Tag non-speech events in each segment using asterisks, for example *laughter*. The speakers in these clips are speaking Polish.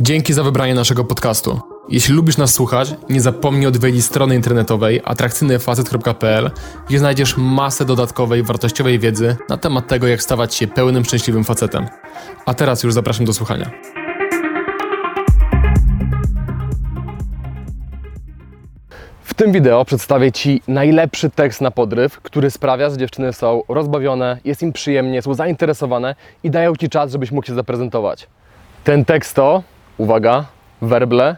Dzięki za wybranie naszego podcastu. Jeśli lubisz nas słuchać, nie zapomnij odwiedzić strony internetowej atrakcyjnyfacet.pl, gdzie znajdziesz masę dodatkowej, wartościowej wiedzy na temat tego, jak stawać się pełnym, szczęśliwym facetem. A teraz już zapraszam do słuchania. W tym wideo przedstawię Ci najlepszy tekst na podryw, który sprawia, że dziewczyny są rozbawione, jest im przyjemnie, są zainteresowane i dają Ci czas, żebyś mógł się zaprezentować. Ten tekst to, uwaga, werble,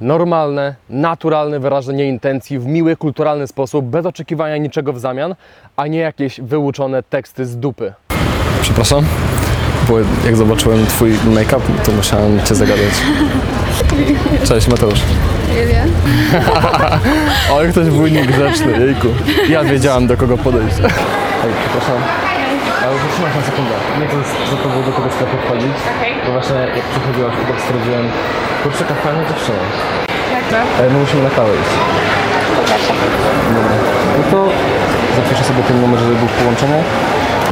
normalne, naturalne wyrażenie intencji w miły, kulturalny sposób, bez oczekiwania niczego w zamian, a nie jakieś wyuczone teksty z dupy. Przepraszam, bo jak zobaczyłem Twój make-up, to musiałem Cię zagadać. *laughs* Cześć Mateusz. Julia. *laughs* Oj, ktoś był niegrzeczny, jejku. Ja wiedziałam do kogo podejść. Ej, przepraszam. Ale zatrzymasz na sekundę. Nie to jest za to było do tego sklepu wchodzić. Okej. Bo właśnie jak przychodziłaś, to tak stwierdziłem, kurczę, fajna dziewczyna. To? Ale my musimy na kawę iść. Dobra. No to zapiszę sobie ten numer, żeby był w połączeniu.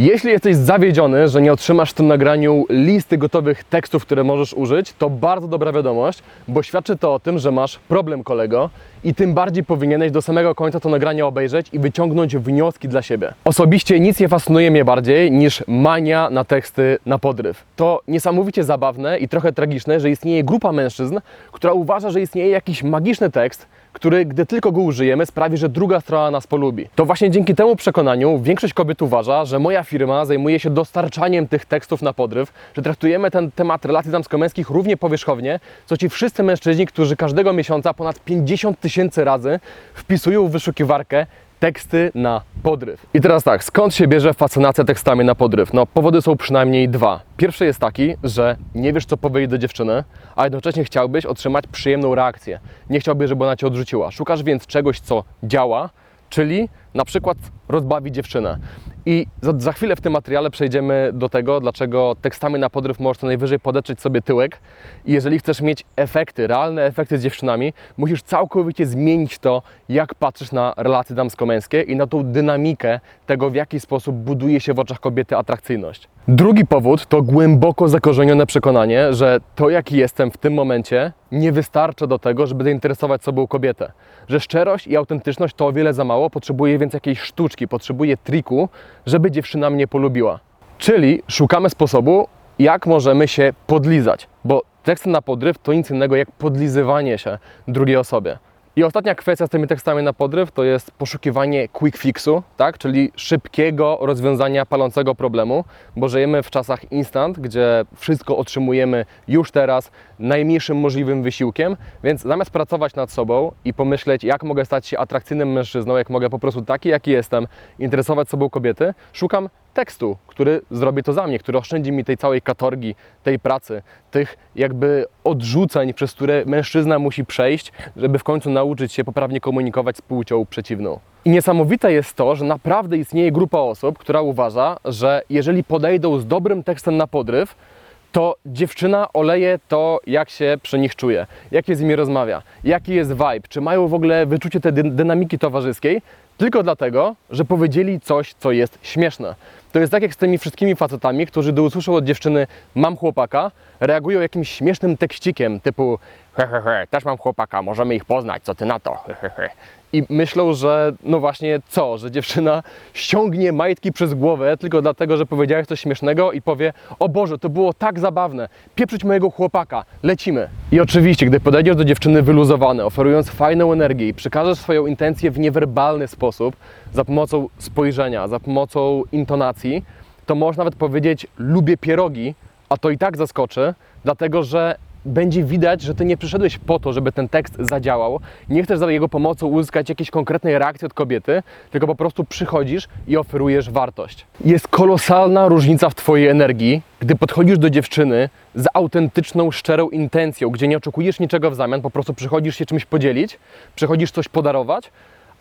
Jeśli jesteś zawiedziony, że nie otrzymasz w tym nagraniu listy gotowych tekstów, które możesz użyć, to bardzo dobra wiadomość, bo świadczy to o tym, że masz problem kolego i tym bardziej powinieneś do samego końca to nagranie obejrzeć i wyciągnąć wnioski dla siebie. Osobiście nic nie fascynuje mnie bardziej niż mania na teksty na podryw. To niesamowicie zabawne i trochę tragiczne, że istnieje grupa mężczyzn, która uważa, że istnieje jakiś magiczny tekst, który, gdy tylko go użyjemy, sprawi, że druga strona nas polubi. To właśnie dzięki temu przekonaniu większość kobiet uważa, że moja firma zajmuje się dostarczaniem tych tekstów na podryw, że traktujemy ten temat relacji damsko-męskich równie powierzchownie, co ci wszyscy mężczyźni, którzy każdego miesiąca ponad 50 tysięcy razy wpisują w wyszukiwarkę teksty na podryw. I teraz tak, skąd się bierze fascynacja tekstami na podryw? No, powody są przynajmniej dwa. Pierwszy jest taki, że nie wiesz, co powiedzieć do dziewczyny, a jednocześnie chciałbyś otrzymać przyjemną reakcję. Nie chciałbyś, żeby ona cię odrzuciła. Szukasz więc czegoś, co działa, czyli na przykład rozbawi dziewczynę. I za, za chwilę w tym materiale przejdziemy do tego, dlaczego tekstami na podryw możesz co najwyżej podetrzeć sobie tyłek. I jeżeli chcesz mieć efekty, realne efekty z dziewczynami, musisz całkowicie zmienić to, jak patrzysz na relacje damsko-męskie i na tą dynamikę tego, w jaki sposób buduje się w oczach kobiety atrakcyjność. Drugi powód to głęboko zakorzenione przekonanie, że to, jaki jestem w tym momencie, nie wystarcza do tego, żeby zainteresować sobą kobietę. Że szczerość i autentyczność to o wiele za mało, potrzebuje więc jakiejś sztuczki, potrzebuje triku, żeby dziewczyna mnie polubiła. Czyli szukamy sposobu, jak możemy się podlizać, bo teksty na podryw to nic innego jak podlizywanie się drugiej osobie. I ostatnia kwestia z tymi tekstami na podryw to jest poszukiwanie quick fixu, tak? czyli szybkiego rozwiązania palącego problemu, bo żyjemy w czasach instant, gdzie wszystko otrzymujemy już teraz najmniejszym możliwym wysiłkiem, więc zamiast pracować nad sobą i pomyśleć, jak mogę stać się atrakcyjnym mężczyzną, jak mogę po prostu taki, jaki jestem, interesować sobą kobiety, szukam tekstu, który zrobi to za mnie, który oszczędzi mi tej całej katorgi, tej pracy, tych jakby odrzuceń, przez które mężczyzna musi przejść, żeby w końcu nauczyć się poprawnie komunikować z płcią przeciwną. I niesamowite jest to, że naprawdę istnieje grupa osób, która uważa, że jeżeli podejdą z dobrym tekstem na podryw, to dziewczyna oleje to, jak się przy nich czuje, jak się z nimi rozmawia, jaki jest vibe, czy mają w ogóle wyczucie tej dy- dynamiki towarzyskiej, tylko dlatego, że powiedzieli coś, co jest śmieszne. To jest tak jak z tymi wszystkimi facetami, którzy gdy usłyszą od dziewczyny mam chłopaka, reagują jakimś śmiesznym tekścikiem typu he, he, he, też mam chłopaka, możemy ich poznać, co ty na to, *laughs* he, he, he. I myślą, że no właśnie co, że dziewczyna ściągnie majtki przez głowę tylko dlatego, że powiedziałeś coś śmiesznego i powie o Boże, to było tak zabawne, pieprzyć mojego chłopaka, lecimy. I oczywiście, gdy podejdziesz do dziewczyny wyluzowane, oferując fajną energię i przekażesz swoją intencję w niewerbalny sposób, za pomocą spojrzenia, za pomocą intonacji, to możesz nawet powiedzieć lubię pierogi, a to i tak zaskoczy, dlatego że będzie widać, że ty nie przyszedłeś po to, żeby ten tekst zadziałał. Nie chcesz za jego pomocą uzyskać jakiejś konkretnej reakcji od kobiety, tylko po prostu przychodzisz i oferujesz wartość. Jest kolosalna różnica w twojej energii, gdy podchodzisz do dziewczyny z autentyczną, szczerą intencją, gdzie nie oczekujesz niczego w zamian, po prostu przychodzisz się czymś podzielić, przychodzisz coś podarować,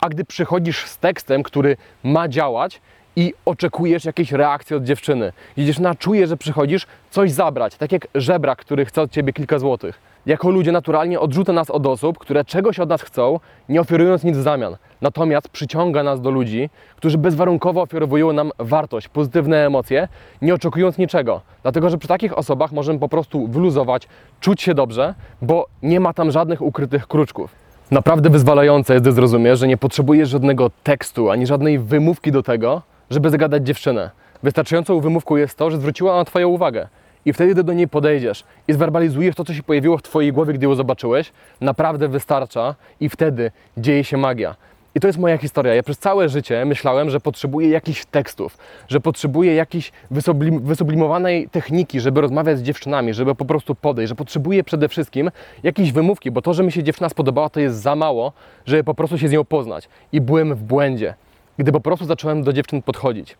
a gdy przychodzisz z tekstem, który ma działać i oczekujesz jakiejś reakcji od dziewczyny. I dziewczyna czuje, że przychodzisz coś zabrać, tak jak żebrak, który chce od ciebie kilka złotych. Jako ludzie naturalnie odrzuca nas od osób, które czegoś od nas chcą, nie oferując nic w zamian. Natomiast przyciąga nas do ludzi, którzy bezwarunkowo oferują nam wartość, pozytywne emocje, nie oczekując niczego. Dlatego, że przy takich osobach możemy po prostu wyluzować, czuć się dobrze, bo nie ma tam żadnych ukrytych kruczków. Naprawdę wyzwalające jest, gdy zrozumiesz, że nie potrzebujesz żadnego tekstu ani żadnej wymówki do tego, żeby zagadać dziewczynę. Wystarczającą wymówką jest to, że zwróciła ona Twoją uwagę. I wtedy, gdy do niej podejdziesz i zwerbalizujesz to, co się pojawiło w Twojej głowie, gdy ją zobaczyłeś, naprawdę wystarcza i wtedy dzieje się magia. I to jest moja historia. Ja przez całe życie myślałem, że potrzebuję jakichś tekstów, że potrzebuję jakiejś wysublim, wysublimowanej techniki, żeby rozmawiać z dziewczynami, żeby po prostu podejść, że potrzebuję przede wszystkim jakiejś wymówki, bo to, że mi się dziewczyna spodobała, to jest za mało, żeby po prostu się z nią poznać. I byłem w błędzie, gdy po prostu zacząłem do dziewczyn podchodzić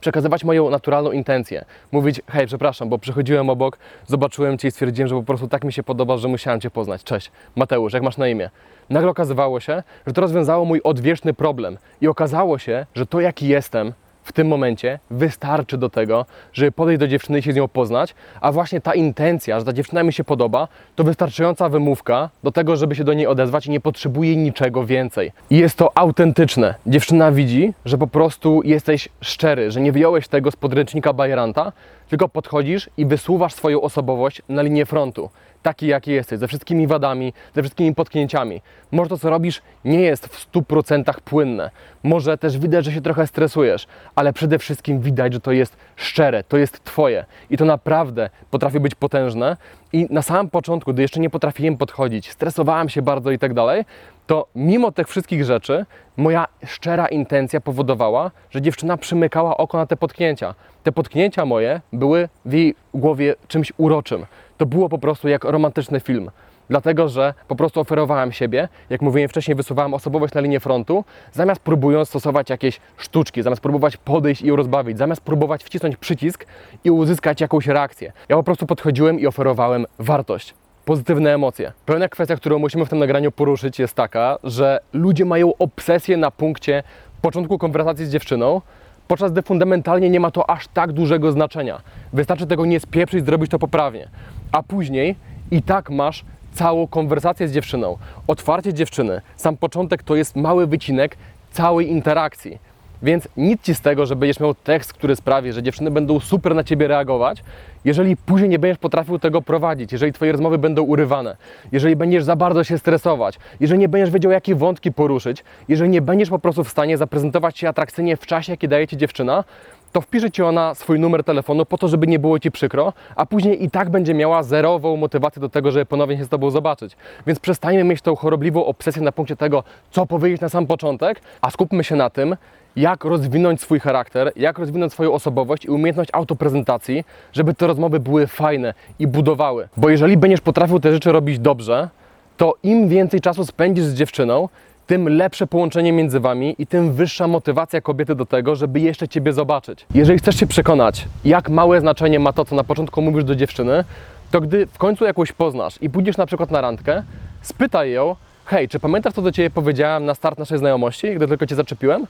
przekazywać moją naturalną intencję. Mówić, hej, przepraszam, bo przychodziłem obok, zobaczyłem Cię i stwierdziłem, że po prostu tak mi się podoba, że musiałem Cię poznać. Cześć, Mateusz, jak masz na imię? Nagle okazywało się, że to rozwiązało mój odwieczny problem. I okazało się, że to, jaki jestem, w tym momencie wystarczy do tego, żeby podejść do dziewczyny i się z nią poznać, a właśnie ta intencja, że ta dziewczyna mi się podoba, to wystarczająca wymówka do tego, żeby się do niej odezwać i nie potrzebuje niczego więcej. I jest to autentyczne. Dziewczyna widzi, że po prostu jesteś szczery, że nie wyjąłeś tego z podręcznika Bajeranta, tylko podchodzisz i wysuwasz swoją osobowość na linię frontu. Taki, jaki jesteś, ze wszystkimi wadami, ze wszystkimi potknięciami. Może to, co robisz, nie jest w 100% płynne. Może też widać, że się trochę stresujesz, ale przede wszystkim widać, że to jest szczere, to jest Twoje. I to naprawdę potrafi być potężne. I na samym początku, gdy jeszcze nie potrafiłem podchodzić, stresowałem się bardzo i tak dalej, to mimo tych wszystkich rzeczy, moja szczera intencja powodowała, że dziewczyna przymykała oko na te potknięcia. Te potknięcia moje były w jej głowie czymś uroczym. To było po prostu jak romantyczny film. Dlatego, że po prostu oferowałem siebie, jak mówiłem wcześniej, wysuwałem osobowość na linię frontu, zamiast próbując stosować jakieś sztuczki, zamiast próbować podejść i ją rozbawić, zamiast próbować wcisnąć przycisk i uzyskać jakąś reakcję. Ja po prostu podchodziłem i oferowałem wartość pozytywne emocje. Kolejna kwestia, którą musimy w tym nagraniu poruszyć, jest taka, że ludzie mają obsesję na punkcie początku konwersacji z dziewczyną, podczas gdy fundamentalnie nie ma to aż tak dużego znaczenia. Wystarczy tego nie spieprzyć, zrobić to poprawnie. A później i tak masz całą konwersację z dziewczyną. Otwarcie dziewczyny, sam początek to jest mały wycinek całej interakcji. Więc nic ci z tego, że będziesz miał tekst, który sprawi, że dziewczyny będą super na ciebie reagować, jeżeli później nie będziesz potrafił tego prowadzić, jeżeli twoje rozmowy będą urywane, jeżeli będziesz za bardzo się stresować, jeżeli nie będziesz wiedział, jakie wątki poruszyć, jeżeli nie będziesz po prostu w stanie zaprezentować się atrakcyjnie w czasie, jaki daje ci dziewczyna, to wpisze ci ona swój numer telefonu po to, żeby nie było ci przykro, a później i tak będzie miała zerową motywację do tego, żeby ponownie się z tobą zobaczyć. Więc przestańmy mieć tą chorobliwą obsesję na punkcie tego, co powiedzieć na sam początek, a skupmy się na tym, jak rozwinąć swój charakter, jak rozwinąć swoją osobowość i umiejętność autoprezentacji, żeby te rozmowy były fajne i budowały. Bo jeżeli będziesz potrafił te rzeczy robić dobrze, to im więcej czasu spędzisz z dziewczyną, tym lepsze połączenie między wami i tym wyższa motywacja kobiety do tego, żeby jeszcze ciebie zobaczyć. Jeżeli chcesz się przekonać, jak małe znaczenie ma to, co na początku mówisz do dziewczyny, to gdy w końcu jakąś poznasz i pójdziesz na przykład na randkę, spytaj ją, hej, czy pamiętasz, co do ciebie powiedziałam na start naszej znajomości, gdy tylko cię zaczepiłem?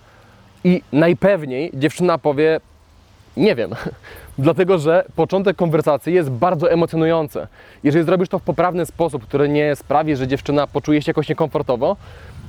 I najpewniej dziewczyna powie, nie wiem, *laughs* dlatego że początek konwersacji jest bardzo emocjonujący. Jeżeli zrobisz to w poprawny sposób, który nie sprawi, że dziewczyna poczuje się jakoś niekomfortowo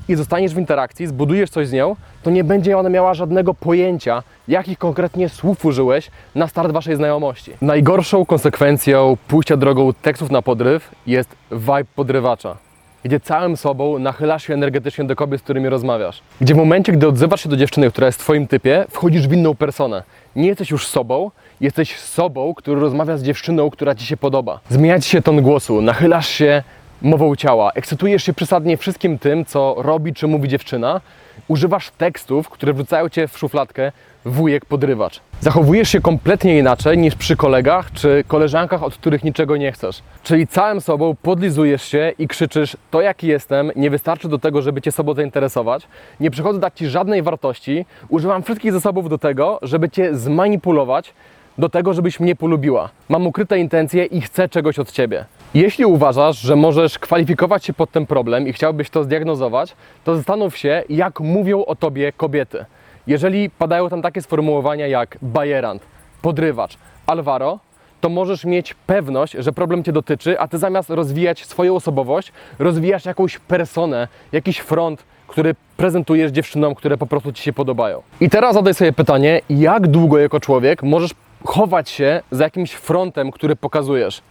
i zostaniesz w interakcji, zbudujesz coś z nią, to nie będzie ona miała żadnego pojęcia, jakich konkretnie słów użyłeś na start waszej znajomości. Najgorszą konsekwencją pójścia drogą tekstów na podryw jest vibe podrywacza gdzie całym sobą nachylasz się energetycznie do kobiet, z którymi rozmawiasz. Gdzie w momencie, gdy odzywasz się do dziewczyny, która jest w Twoim typie, wchodzisz w inną personę. Nie jesteś już sobą, jesteś sobą, który rozmawia z dziewczyną, która Ci się podoba. Zmienia Ci się ton głosu, nachylasz się mową ciała, ekscytujesz się przesadnie wszystkim tym, co robi czy mówi dziewczyna, używasz tekstów, które wrzucają Cię w szufladkę wujek podrywacz. Zachowujesz się kompletnie inaczej niż przy kolegach czy koleżankach, od których niczego nie chcesz. Czyli całym sobą podlizujesz się i krzyczysz, to jaki jestem nie wystarczy do tego, żeby Cię sobą zainteresować, nie przychodzę dać Ci żadnej wartości, używam wszystkich zasobów do tego, żeby Cię zmanipulować, do tego, żebyś mnie polubiła. Mam ukryte intencje i chcę czegoś od Ciebie. Jeśli uważasz, że możesz kwalifikować się pod ten problem i chciałbyś to zdiagnozować, to zastanów się, jak mówią o Tobie kobiety. Jeżeli padają tam takie sformułowania jak bajerant, podrywacz, Alvaro, to możesz mieć pewność, że problem Cię dotyczy, a Ty zamiast rozwijać swoją osobowość, rozwijasz jakąś personę, jakiś front, który prezentujesz dziewczynom, które po prostu Ci się podobają. I teraz zadaj sobie pytanie, jak długo jako człowiek możesz chować się za jakimś frontem, który pokazujesz?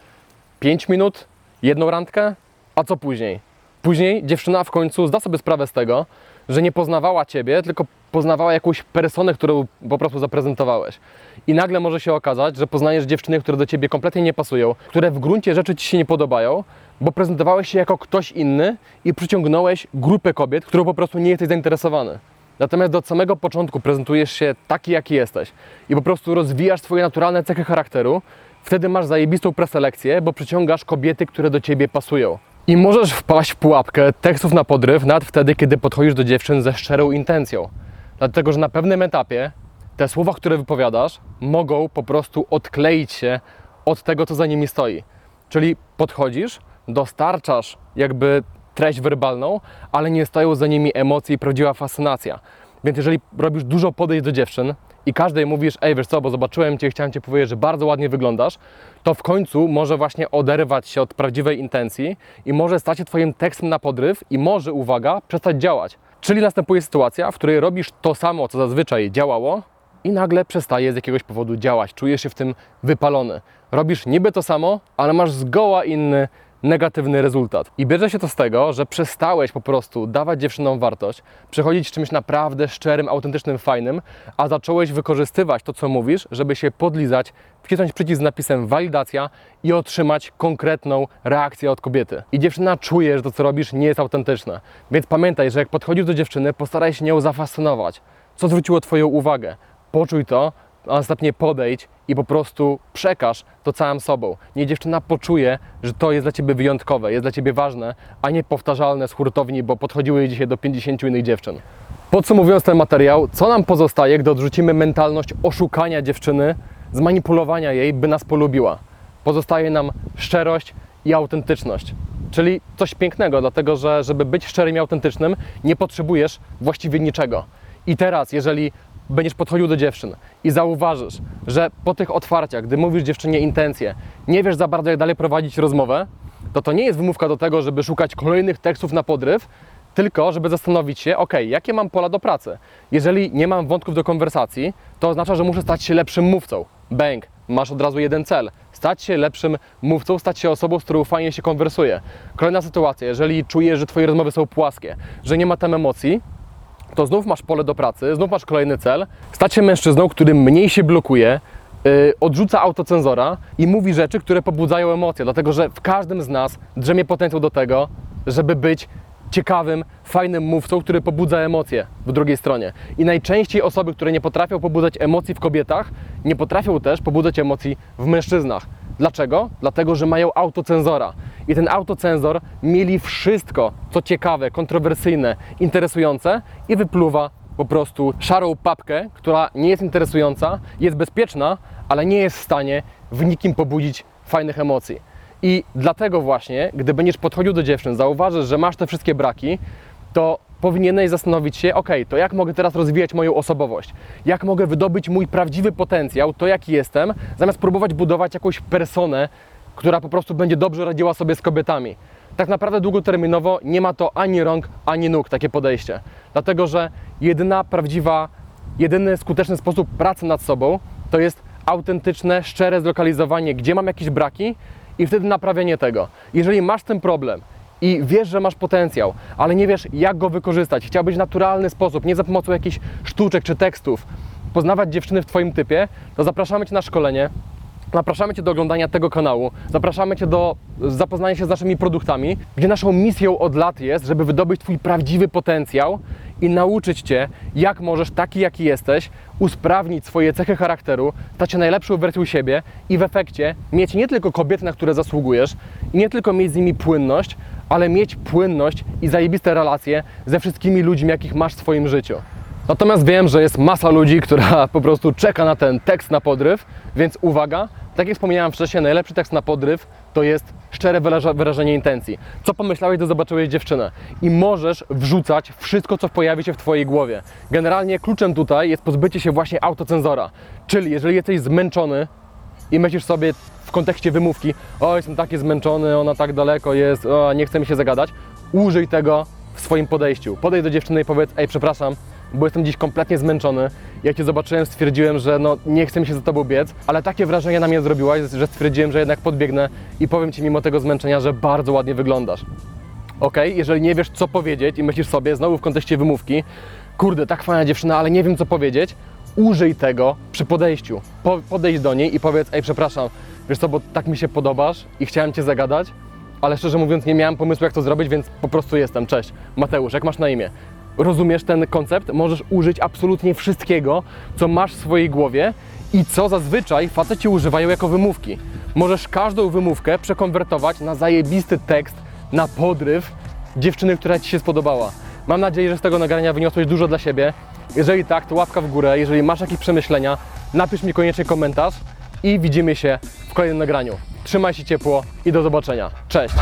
5 minut? Jedną randkę? A co później? Później dziewczyna w końcu zda sobie sprawę z tego, że nie poznawała Ciebie, tylko poznawała jakąś personę, którą po prostu zaprezentowałeś. I nagle może się okazać, że poznajesz dziewczyny, które do Ciebie kompletnie nie pasują, które w gruncie rzeczy Ci się nie podobają, bo prezentowałeś się jako ktoś inny i przyciągnąłeś grupę kobiet, którą po prostu nie jesteś zainteresowany. Natomiast od samego początku prezentujesz się taki, jaki jesteś i po prostu rozwijasz swoje naturalne cechy charakteru, wtedy masz zajebistą preselekcję, bo przyciągasz kobiety, które do Ciebie pasują. I możesz wpaść w pułapkę tekstów na podryw nawet wtedy, kiedy podchodzisz do dziewczyn ze szczerą intencją. Dlatego, że na pewnym etapie te słowa, które wypowiadasz, mogą po prostu odkleić się od tego, co za nimi stoi. Czyli podchodzisz, dostarczasz jakby treść werbalną, ale nie stoją za nimi emocje i prawdziwa fascynacja. Więc jeżeli robisz dużo podejść do dziewczyn i każdej mówisz, ej wiesz co, bo zobaczyłem Cię, chciałem Cię powiedzieć, że bardzo ładnie wyglądasz, to w końcu może właśnie oderwać się od prawdziwej intencji i może stać się Twoim tekstem na podryw i może, uwaga, przestać działać. Czyli następuje sytuacja, w której robisz to samo, co zazwyczaj działało i nagle przestaje z jakiegoś powodu działać. Czujesz się w tym wypalony. Robisz niby to samo, ale masz zgoła inny, negatywny rezultat. I bierze się to z tego, że przestałeś po prostu dawać dziewczynom wartość, przechodzić czymś naprawdę szczerym, autentycznym, fajnym, a zacząłeś wykorzystywać to, co mówisz, żeby się podlizać, wcisnąć przycisk z napisem walidacja i otrzymać konkretną reakcję od kobiety. I dziewczyna czuje, że to, co robisz, nie jest autentyczne. Więc pamiętaj, że jak podchodzisz do dziewczyny, postaraj się nią zafascynować. Co zwróciło Twoją uwagę? Poczuj to, a następnie podejdź i po prostu przekaż to całym sobą. Niech dziewczyna poczuje, że to jest dla Ciebie wyjątkowe, jest dla Ciebie ważne, a nie powtarzalne z hurtowni, bo podchodziły dzisiaj do 50 innych dziewczyn. Podsumowując ten materiał, co nam pozostaje, gdy odrzucimy mentalność oszukania dziewczyny, zmanipulowania jej, by nas polubiła? Pozostaje nam szczerość i autentyczność. Czyli coś pięknego, dlatego że żeby być szczerym i autentycznym, nie potrzebujesz właściwie niczego. I teraz, jeżeli będziesz podchodził do dziewczyn i zauważysz, że po tych otwarciach, gdy mówisz dziewczynie intencje, nie wiesz za bardzo, jak dalej prowadzić rozmowę, to to nie jest wymówka do tego, żeby szukać kolejnych tekstów na podryw, tylko żeby zastanowić się, ok, jakie mam pola do pracy. Jeżeli nie mam wątków do konwersacji, to oznacza, że muszę stać się lepszym mówcą. Bang, masz od razu jeden cel. Stać się lepszym mówcą, stać się osobą, z którą fajnie się konwersuje. Kolejna sytuacja, jeżeli czujesz, że Twoje rozmowy są płaskie, że nie ma tam emocji, to znów masz pole do pracy, znów masz kolejny cel. Stać się mężczyzną, który mniej się blokuje, yy, odrzuca autocenzora i mówi rzeczy, które pobudzają emocje, dlatego że w każdym z nas drzemie potencjał do tego, żeby być ciekawym, fajnym mówcą, który pobudza emocje w drugiej stronie. I najczęściej osoby, które nie potrafią pobudzać emocji w kobietach, nie potrafią też pobudzać emocji w mężczyznach. Dlaczego? Dlatego, że mają autocenzora. I ten autocenzor mieli wszystko, co ciekawe, kontrowersyjne, interesujące i wypluwa po prostu szarą papkę, która nie jest interesująca, jest bezpieczna, ale nie jest w stanie w nikim pobudzić fajnych emocji. I dlatego właśnie, gdy będziesz podchodził do dziewczyn, zauważysz, że masz te wszystkie braki, to powinieneś zastanowić się, ok, to jak mogę teraz rozwijać moją osobowość? Jak mogę wydobyć mój prawdziwy potencjał, to jaki jestem, zamiast próbować budować jakąś personę, która po prostu będzie dobrze radziła sobie z kobietami. Tak naprawdę długoterminowo nie ma to ani rąk, ani nóg takie podejście. Dlatego, że jedyna prawdziwa, jedyny skuteczny sposób pracy nad sobą to jest autentyczne, szczere zlokalizowanie, gdzie mam jakieś braki i wtedy naprawienie tego. Jeżeli masz ten problem i wiesz, że masz potencjał, ale nie wiesz, jak go wykorzystać, chciałbyś w naturalny sposób, nie za pomocą jakichś sztuczek czy tekstów, poznawać dziewczyny w Twoim typie, to zapraszamy Cię na szkolenie. Zapraszamy Cię do oglądania tego kanału, zapraszamy Cię do zapoznania się z naszymi produktami, gdzie naszą misją od lat jest, żeby wydobyć Twój prawdziwy potencjał i nauczyć Cię, jak możesz, taki jaki jesteś, usprawnić swoje cechy charakteru, stać się najlepszą wersją siebie i w efekcie mieć nie tylko kobiety, na które zasługujesz i nie tylko mieć z nimi płynność, ale mieć płynność i zajebiste relacje ze wszystkimi ludźmi, jakich masz w swoim życiu. Natomiast wiem, że jest masa ludzi, która *laughs* po prostu czeka na ten tekst na podryw, więc uwaga, tak jak wspomniałem wcześniej, najlepszy tekst na podryw to jest szczere wyrażenie intencji. Co pomyślałeś, to zobaczyłeś dziewczynę. I możesz wrzucać wszystko, co pojawi się w Twojej głowie. Generalnie kluczem tutaj jest pozbycie się właśnie autocenzora. Czyli jeżeli jesteś zmęczony i myślisz sobie w kontekście wymówki, o jestem taki zmęczony, ona tak daleko jest, o nie chce mi się zagadać, użyj tego w swoim podejściu. Podejdź do dziewczyny i powiedz, ej przepraszam, bo jestem dziś kompletnie zmęczony. Jak Cię zobaczyłem, stwierdziłem, że no nie chce mi się za Tobą biec, ale takie wrażenie na mnie zrobiłaś, że stwierdziłem, że jednak podbiegnę i powiem Ci mimo tego zmęczenia, że bardzo ładnie wyglądasz. Ok, jeżeli nie wiesz co powiedzieć i myślisz sobie, znowu w kontekście wymówki, kurde, tak fajna dziewczyna, ale nie wiem co powiedzieć, użyj tego przy podejściu. Po, podejdź do niej i powiedz, ej przepraszam, wiesz co, bo tak mi się podobasz i chciałem Cię zagadać, ale szczerze mówiąc nie miałem pomysłu jak to zrobić, więc po prostu jestem. Cześć, Mateusz, jak masz na imię? Rozumiesz ten koncept? Możesz użyć absolutnie wszystkiego, co masz w swojej głowie i co zazwyczaj faceci używają jako wymówki. Możesz każdą wymówkę przekonwertować na zajebisty tekst, na podryw dziewczyny, która Ci się spodobała. Mam nadzieję, że z tego nagrania wyniosłeś dużo dla siebie. Jeżeli tak, to łapka w górę. Jeżeli masz jakieś przemyślenia, napisz mi koniecznie komentarz i widzimy się w kolejnym nagraniu. Trzymaj się ciepło i do zobaczenia. Cześć!